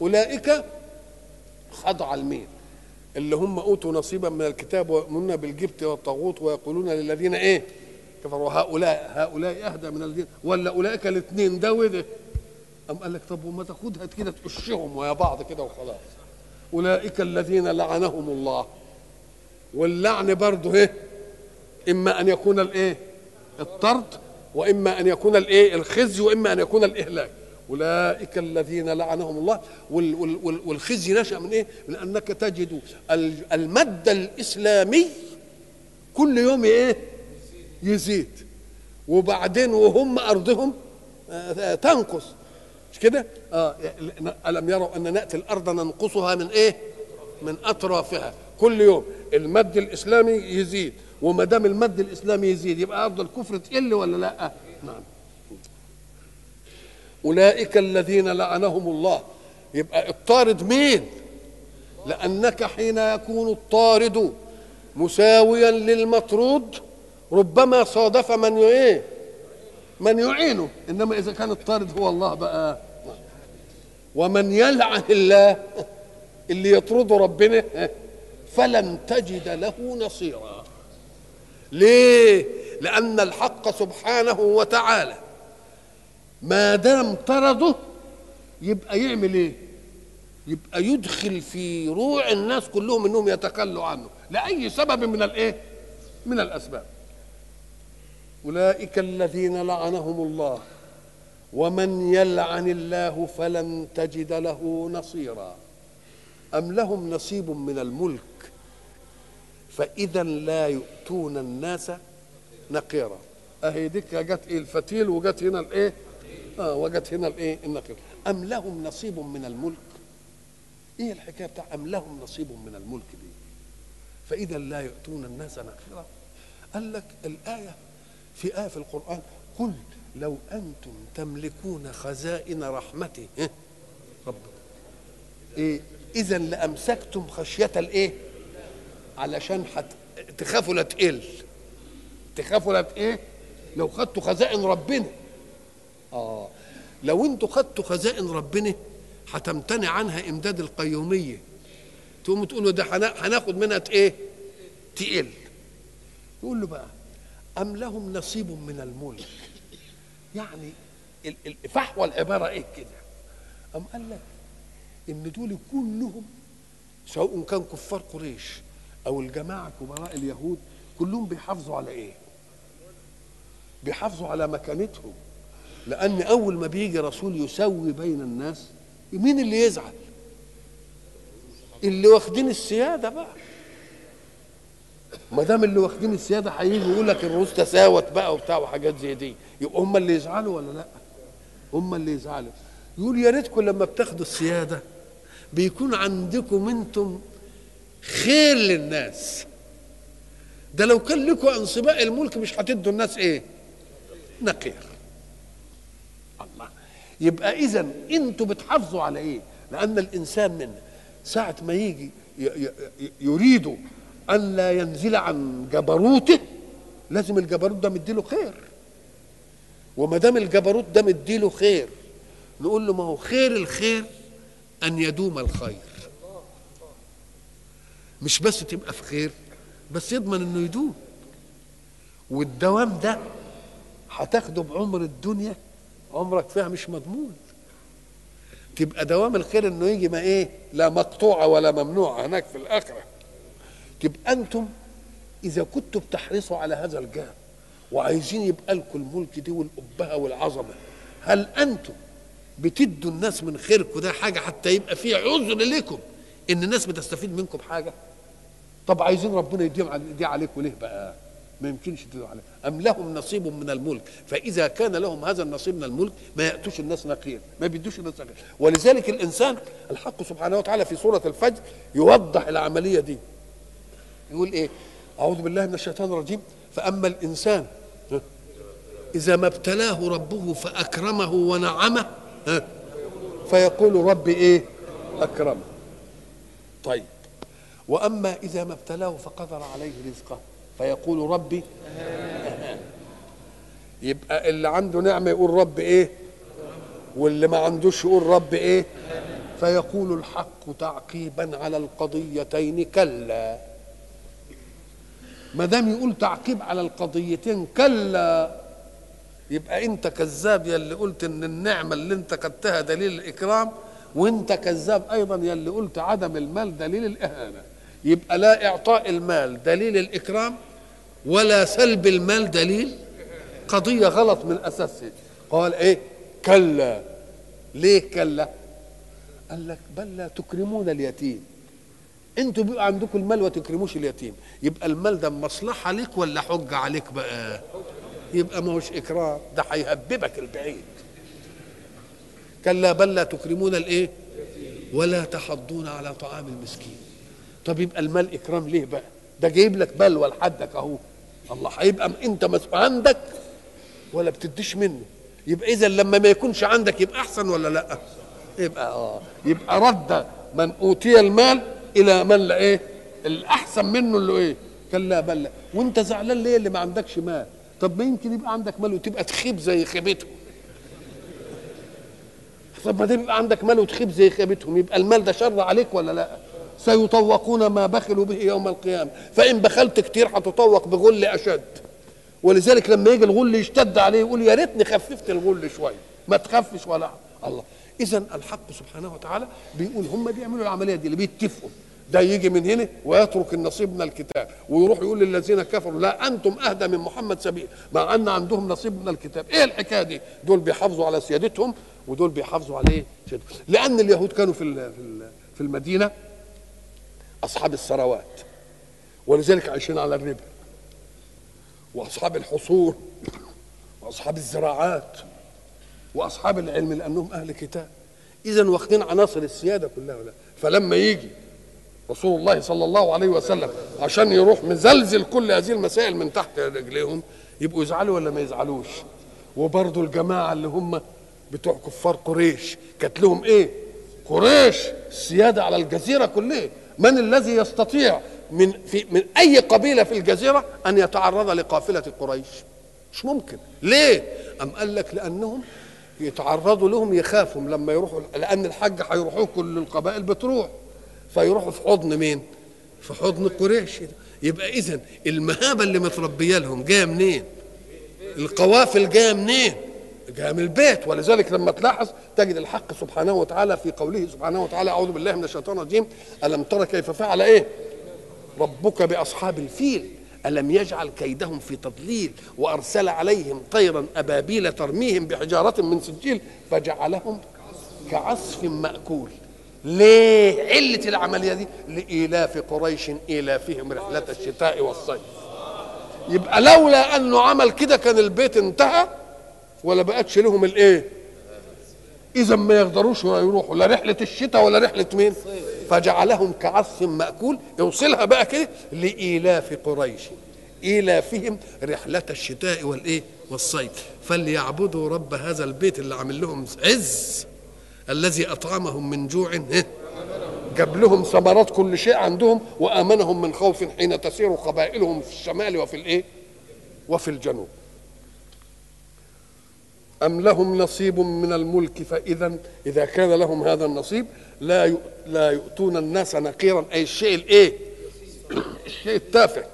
أولئك خضع المين اللي هم أوتوا نصيبا من الكتاب ويؤمنون بالجبت والطاغوت ويقولون للذين إيه؟ كفروا. هؤلاء هؤلاء أهدى من الذين ولا أولئك الاثنين ده وده. أم قال لك طب وما تاخدها كده تقشهم ويا بعض كده وخلاص. أولئك الذين لعنهم الله. واللعن برضه إيه؟ إما أن يكون الإيه؟ الطرد وإما أن يكون الإيه؟ الخزي وإما أن يكون الإهلاك. أولئك الذين لعنهم الله. والخزي نشأ من إيه؟ من أنك تجد المد الإسلامي كل يوم إيه؟ يزيد. وبعدين وهم أرضهم تنقص. مش كده؟ آه ألم يروا أن نأتي الأرض ننقصها من إيه؟ من أطرافها. كل يوم المد الإسلامي يزيد. وما دام المد الإسلامي يزيد يبقى أرض الكفر تقل ولا لأ؟ نعم. أولئك الذين لعنهم الله يبقى الطارد مين؟ لأنك حين يكون الطارد مساويا للمطرود ربما صادف من إيه؟ من يعينه إنما إذا كان الطارد هو الله بقى ومن يلعن الله اللي يطرده ربنا فلن تجد له نصيرا ليه؟ لأن الحق سبحانه وتعالى ما دام طرده يبقى يعمل إيه؟ يبقى يدخل في روع الناس كلهم إنهم يتخلوا عنه. لأي سبب من الإيه؟ من الأسباب. أولئك الذين لعنهم الله ومن يلعن الله فلن تجد له نصيرا. أم لهم نصيب من الملك؟ فإذا لا يؤتون الناس نقيرا أهي ديك جت إيه الفتيل وجت هنا الإيه؟ آه وجت هنا الإيه؟ النقير أم لهم نصيب من الملك؟ إيه الحكاية بتاع أم لهم نصيب من الملك دي؟ فإذا لا يؤتون الناس نقيرا قال لك الآية في آية في القرآن قل لو أنتم تملكون خزائن رحمتي رب إيه إذا لأمسكتم خشية الإيه؟ علشان حت... تخافوا لا تقل. تخافوا لا إيه لو خدتوا خزائن ربنا. آه. لو أنتوا خدتوا خزائن ربنا هتمتنع عنها إمداد القيومية. تقوموا تقولوا ده هناخد منها إيه؟ تقل. يقول له بقى أم لهم نصيب من الملك؟ يعني فحوى العبارة إيه كده؟ أم قال لك إن دول كلهم سواء كان كفار قريش أو الجماعة كبراء اليهود كلهم بيحافظوا على إيه؟ بيحافظوا على مكانتهم. لأن أول ما بيجي رسول يسوي بين الناس مين اللي يزعل؟ اللي واخدين السيادة بقى. ما دام اللي واخدين السيادة هيجي يقول لك الروس تساوت بقى وبتاع وحاجات زي دي. يبقى هم اللي يزعلوا ولا لأ؟ هم اللي يزعلوا. يقول يا ريتكم لما بتاخدوا السيادة بيكون عندكم أنتم خير للناس. ده لو كان لكم عن سباق الملك مش هتدوا الناس إيه؟ نقير. الله. يبقى اذا أنتوا بتحافظوا على إيه؟ لأن الإنسان منا ساعة ما يجي يريد أن لا ينزل عن جبروته لازم الجبروت ده مديله خير. وما دام الجبروت ده مديله خير نقول له ما هو خير الخير أن يدوم الخير. مش بس تبقى في خير بس يضمن إنه يدوم والدوام ده هتاخده بعمر الدنيا عمرك فيها مش مضمون. تبقى دوام الخير إنه يجي ما إيه لا مقطوعة ولا ممنوعة هناك في الآخرة. تبقى أنتم إذا كنتوا بتحرصوا على هذا الجانب وعايزين يبقى لكم الملك دي والابهه والعظمة هل أنتم بتدوا الناس من خيركم ده حاجة حتى يبقى في عذر لكم إن الناس بتستفيد منكم بحاجه طب عايزين ربنا يديهم دي عليكم ليه بقى؟ ما يمكنش تدوا عليه أم لهم نصيب من الملك. فإذا كان لهم هذا النصيب من الملك ما يأتوش الناس نقير ما بيدوش الناس نقير. ولذلك الإنسان الحق سبحانه وتعالى في سورة الفجر يوضح العملية دي. يقول إيه؟ أعوذ بالله من الشيطان الرجيم. فأما الإنسان ها، إذا ما ابتلاه ربه فأكرمه ونعمه فيقول ربي إيه؟ أكرمه. طيب. وأما إذا ما ابتلاه فقدر عليه رزقه. فيقول ربي. يبقى اللي عنده نعمة يقول رب إيه؟ واللي ما عندوش يقول رب إيه؟ فيقول الحق تعقيبا على القضيتين كلا. ما دام يقول تعقيب على القضيتين كلا. يبقى أنت كذاب يا اللي قلت إن النعمة اللي أنت خدتها دليل الإكرام وأنت كذاب أيضا يا اللي قلت عدم المال دليل الإهانة. يبقى لا إعطاء المال دليل الإكرام ولا سلب المال دليل قضية غلط من أساسها. قال إيه؟ كلا. ليه كلا؟ قال لك بل لا تكرمون اليتيم. أنتوا بيبقى عندكم المال وتكرموش اليتيم. يبقى المال ده مصلحة ليك ولا حجة عليك بقى؟ يبقى ما هوش إكرام. ده هيهببك البعيد. كلا بل لا تكرمون الإيه؟ ولا تحضون على طعام المسكين. طب يبقى المال إكرام ليه بقى؟ ده جايب لك بلوى لحدك أهو. الله هيبقى أنت مسؤول عندك ولا بتديش منه؟ يبقى اذا لما ما يكونش عندك يبقى أحسن ولا لأ؟ يبقى آه. يبقى رد من أوتي المال إلى من لا إيه؟ الأحسن منه اللي إيه؟ كلا بل لا. وأنت زعلان ليه اللي ما عندكش مال؟ طب ما يمكن يبقى عندك مال وتبقى تخيب زي خيبتهم. طب ما تبقى عندك مال وتخيب زي خيبتهم. يبقى المال ده شر عليك ولا لأ؟ سيطوقون ما بخلوا به يوم القيامة. فإن بخلت كتير هتطوق بغل أشد. ولذلك لما يجي الغل يشتد عليه يقول يا ريتني خففت الغل شوية. ما تخفش ولا الله. اذا الحق سبحانه وتعالى بيقول هم بيعملوا العملية دي اللي بيتفقوا. ده يجي من هنا ويترك النصيب من الكتاب. ويروح يقول للذين كفروا لا أنتم أهدى من محمد سبيل. مع أن عندهم نصيب من الكتاب. إيه الحكاية دي؟ دول بيحافظوا على سيادتهم ودول بيحافظوا على إيه سيادتهم. لأن اليهود كانوا في في المدينة أصحاب الثروات. ولذلك عايشين على الربا. وأصحاب الحصول وأصحاب الزراعات وأصحاب العلم لأنهم أهل كتاب. اذا واخدين عناصر السيادة كلها ولا. فلما يجي رسول الله صلى الله عليه وسلم عشان يروح مزلزل كل هذه المسائل من تحت رجليهم يبقوا يزعلوا ولا ما يزعلوش؟ وبرضه الجماعة اللي هم بتوع كفار قريش كانت لهم إيه؟ قريش السيادة على الجزيرة كلها. من الذي يستطيع من في من أي قبيلة في الجزيرة أن يتعرض لقافلة قريش؟ مش ممكن. ليه؟ أم قال لك لأنهم يتعرضوا لهم يخافوا لما يروحوا لأن الحج هيروحوا كل القبائل بتروح. فيروحوا في حضن مين؟ في حضن قريش. يبقى اذا المهابة اللي متربية لهم جاية منين؟ القوافل جاية منين؟ جاية من البيت. ولذلك لما تلاحظ تجد الحق سبحانه وتعالى في قوله سبحانه وتعالى أعوذ بالله من الشيطان الرجيم. ألم تر كيف فعل إيه؟ ربك بأصحاب الفيل. ألم يجعل كيدهم في تضليل وأرسل عليهم طيرا أبابيل ترميهم بحجارة من سجيل فجعلهم كعصف مأكول. ليه؟ علة العملية دي. لإيلاف قريش إيلافهم رحلة الشتاء والصيف. يبقى لولا أنه عمل كده كان البيت انتهى. ولا بقتش لهم الإيه؟ إذا ما يقدروش يروحوا لا رحلة الشتاء ولا رحلة مين؟ فجعلهم كعصف مأكول يوصلها بقى كده لإيلاف قريش. إيلافهم رحلة الشتاء والإيه؟ والصيف. فليعبدوا رب هذا البيت اللي عامل لهم عز الذي أطعمهم من جوع؟ جاب لهم ثمرات كل شيء عندهم وآمنهم من خوف حين تسير قبائلهم في الشمال وفي الإيه؟ وفي الجنوب. أم لهم نصيب من الملك فإذا إذا كان لهم هذا النصيب لا لا يؤتون الناس نقيرا. أي الشيء الإيه؟ الشيء التافه.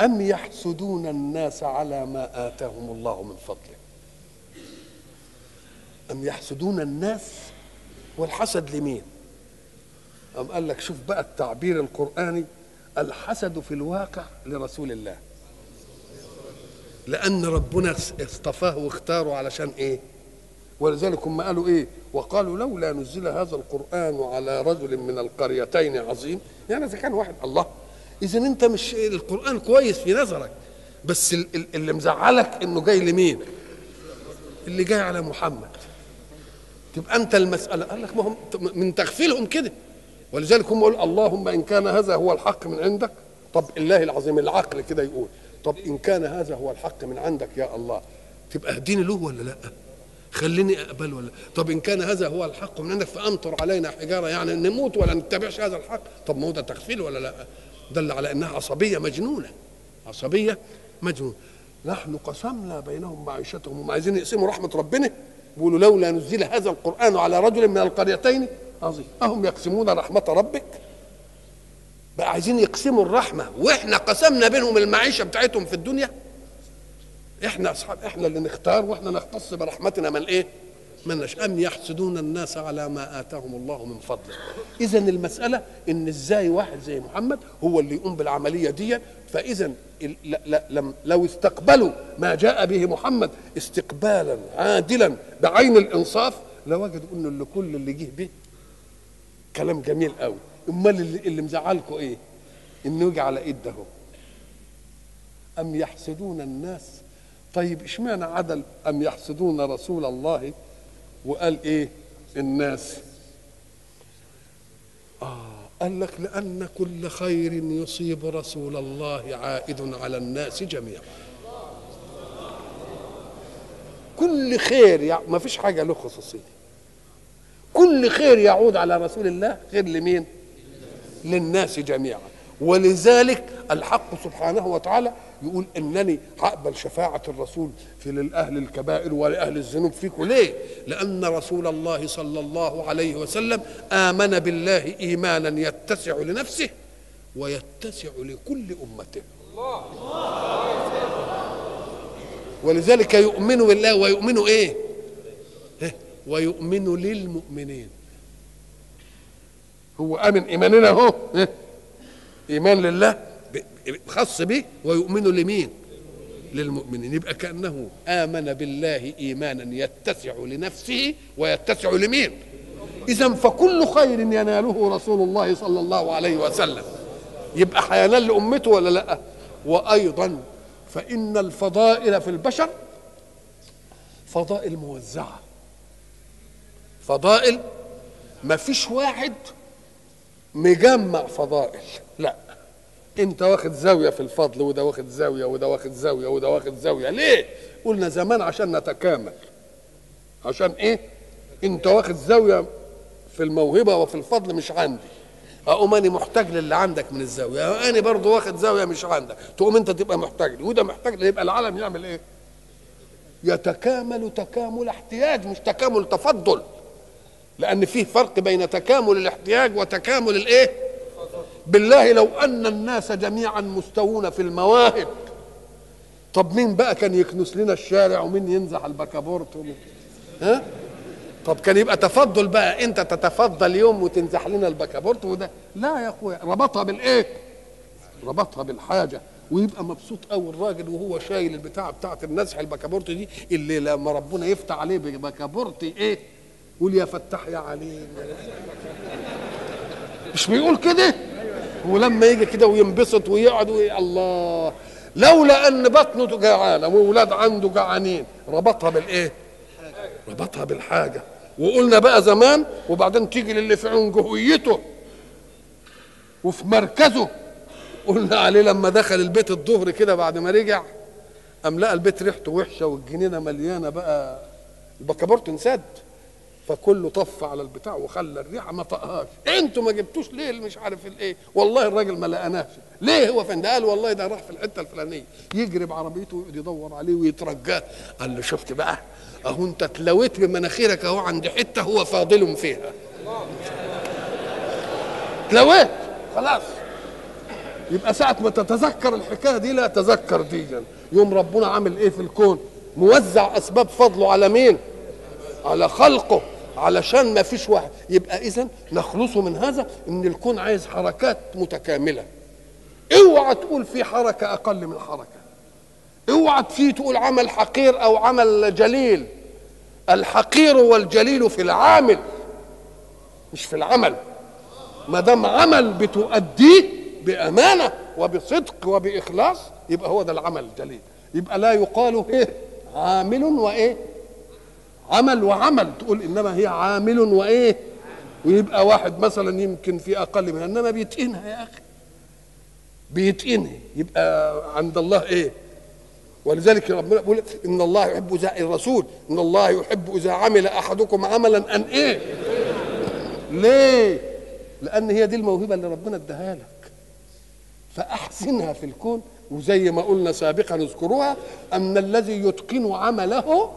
أم يحسدون الناس على ما آتاهم الله من فضله؟ أم يحسدون الناس والحسد لمين؟ أم قال لك شوف بقى التعبير القرآني الحسد في الواقع لرسول الله. لأن ربنا اصطفاه واختاره علشان إيه؟ ولذلك هم قالوا إيه؟ وقالوا لولا نزل هذا القرآن على رجل من القريتين عظيم. يعني إذا كان واحد الله. إذا أنت مش القرآن كويس في نظرك بس اللي مزعلك إنه جاي لمين؟ اللي جاي على محمد. تبقى أنت المسألة. قال لك ما هم من تغفيلهم كده. ولذلك هم يقول اللهم إن كان هذا هو الحق من عندك. طب الله العظيم العقل كده يقول. طب إن كان هذا هو الحق من عندك يا الله تبقى أهديني له ولا لأ؟ خليني أقبل ولا طب إن كان هذا هو الحق من عندك فأمطر علينا حجارة يعني نموت ولا نتبعش هذا الحق؟ طب ما هو ده تغفيل ولا لأ؟ دل على إنها عصبية مجنونة عصبية مجنونة. نحن قسمنا بينهم معيشتهم هم عايزين يقسموا رحمة ربنا بيقولوا لولا نزل هذا القرآن على رجل من القريتين عظيم. أهم يقسمون رحمة ربك؟ بقى عايزين يقسموا الرحمة وإحنا قسمنا بينهم المعيشة بتاعتهم في الدنيا. إحنا أصحاب إحنا اللي نختار وإحنا نختص برحمتنا من إيه؟ من أم يحسدون الناس على ما آتاهم الله من فضله اذا المسألة إن إزاي واحد زي محمد هو اللي يقوم بالعملية دي؟ فاذا لو استقبلوا ما جاء به محمد استقبالا عادلا بعين الإنصاف لوجدوا إنه اللي كل اللي جه به كلام جميل قوي أمال اللي, اللي مزعلكم إيه؟ إنه يجي على ايد ده أم يحسدون الناس؟ طيب إشمعنى عدل أم يحسدون رسول الله وقال إيه؟ الناس. آه قال لك لأن كل خير يصيب رسول الله عائد على الناس جميعا. كل خير يعني ما فيش حاجة له خصوصية. كل خير يعود على رسول الله خير لمين؟ للناس جميعا ولذلك الحق سبحانه وتعالى يقول إنني هقبل شفاعة الرسول في لاهل الكبائر ولأهل الذنوب فيكم ليه؟ لأن رسول الله صلى الله عليه وسلم آمن بالله ايمانا يتسع لنفسه ويتسع لكل أمته. ولذلك يؤمن بالله ويؤمن إيه؟ ويؤمن للمؤمنين. هو آمن إيماننا أهو. إيمان لله خاص به ويؤمن لمين؟ للمؤمنين. يبقى كأنه آمن بالله إيمانا يتسع لنفسه ويتسع لمين؟ اذا فكل خير يناله رسول الله صلى الله عليه وسلم. يبقى هينال لامته ولا لأ؟ وأيضا فإن الفضائل في البشر فضائل موزعة. فضائل ما فيش واحد مجمع فضائل. لا. انت واخد زاوية في الفضل وده واخد زاوية وده واخد زاوية وده واخد زاوية. ليه؟ قلنا زمان عشان نتكامل. عشان إيه؟ انت واخد زاوية في الموهبة وفي الفضل مش عندي. اقوم أنا محتاج للي عندك من الزاوية. أنا برضو واخد زاوية مش عندك. تقوم انت تبقى محتاج لي. وده محتاج لي. يبقى العالم يعمل إيه؟ يتكامل تكامل احتياج مش تكامل تفضل. لأن فيه فرق بين تكامل الاحتياج وتكامل الإيه؟ بالله لو أن الناس جميعا مستوون في المواهب. طب مين بقى كان يكنس لنا الشارع ومين ينزح البكابورت ومين ها؟ طب كان يبقى تفضل بقى أنت تتفضل يوم وتنزح لنا البكابورت وده لا يا أخويا ربطها بالإيه؟ ربطها بالحاجة. ويبقى مبسوط قوي الراجل وهو شايل البتاعة بتاعة النزح البكابورت دي اللي لما ربنا يفتح عليه بكابورت إيه؟ قول يا فتاح يا عليم مش بيقول كده؟ ولما يجي كده وينبسط ويقعد وي... الله. لولا أن بطنه جعانة واولاد عنده جعانين. ربطها بالإيه؟ ربطها بالحاجة. وقلنا بقى زمان وبعدين تيجي للي في عنجهيته وفي مركزه قلنا عليه لما دخل البيت الظهر كده بعد ما رجع قام لقى البيت ريحته وحشة والجنينة مليانة بقى. البكابورت انسد. فكله طف على البتاع وخلى الريحة ما طقهاش. أنتوا ما جبتوش ليه مش عارف الايه؟ والله الراجل ما لقناش. ليه هو فين ده قال والله ده راح في الحتة الفلانية. يجري بعربيته ويقعد يدور عليه ويترجاه. قال له شفت بقى؟ اهو انت اتلويت بمناخيرك اهو عند حتة هو فاضل فيها. اتلويت؟ خلاص. يبقى ساعة ما تتذكر الحكاية دي لا تذكر دي يوم ربنا عامل إيه في الكون؟ موزع أسباب فضله على مين؟ على خلقه. علشان ما فيش واحد. يبقى اذا نخلص من هذا إن الكون عايز حركات متكاملة. اوعى تقول في حركة أقل من حركة. اوعى في تقول عمل حقير أو عمل جليل. الحقير والجليل في العامل مش في العمل. ما دام عمل بتؤديه بأمانة وبصدق وبإخلاص يبقى هو ده العمل الجليل. يبقى لا يقال إيه عامل وإيه عمل وعمل تقول إنما هي عامل وإيه؟ ويبقى واحد مثلا يمكن في أقل منها إنما بيتقنها يا أخي. بيتقنها يبقى عند الله إيه؟ ولذلك ربنا بيقول إن الله يحب إذا الرسول إن الله يحب إذا عمل أحدكم عملا أن إيه؟ ليه؟ لأن هي دي الموهبة اللي ربنا اداها لك. فأحسنها في الكون وزي ما قلنا سابقا اذكروها أن الذي يتقن عمله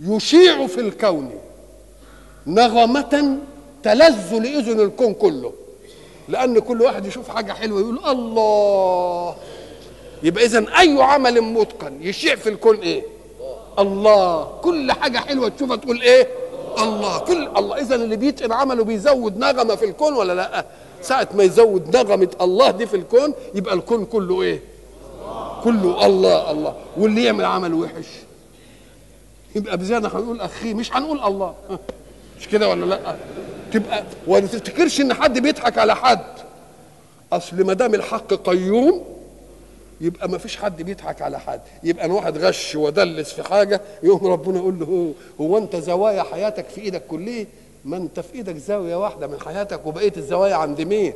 يشيع في الكون نغمة تلذ لإذن الكون كله لأن كل واحد يشوف حاجة حلوة يقول الله يبقى إذا أي عمل متقن يشيع في الكون إيه؟ الله كل حاجة حلوة تشوفها تقول إيه؟ الله كل الله إذا اللي بيتقن عمله بيزود نغمة في الكون ولا لأ؟ ساعة ما يزود نغمة الله دي في الكون يبقى الكون كله إيه؟ كله الله الله واللي يعمل عمل وحش يبقى بزيادة هنقول اخيه مش هنقول الله. مش كده ولا لأ؟ تبقى وما تفتكرش إن حد بيضحك على حد. أصل ما دام الحق قيوم يبقى ما فيش حد بيضحك على حد. يبقى إن واحد غش ودلس في حاجة يقوم ربنا يقول له هو أنت زوايا حياتك في إيدك كلية؟ ما أنت في إيدك زاوية واحدة من حياتك وبقيه الزوايا عند مين؟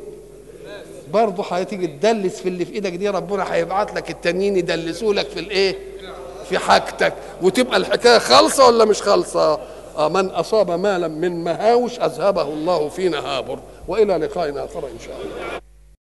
برضه هتيجي تدلس في اللي في إيدك دي ربنا هيبعت لك التانيين يدلسوا لك في الإيه؟ في حاجتك وتبقى الحكاية خالصة ولا مش خالصة؟ آه من أصاب مالا من مهاوش أذهبه الله في نهابر وإلى لقاء آخر إن شاء الله.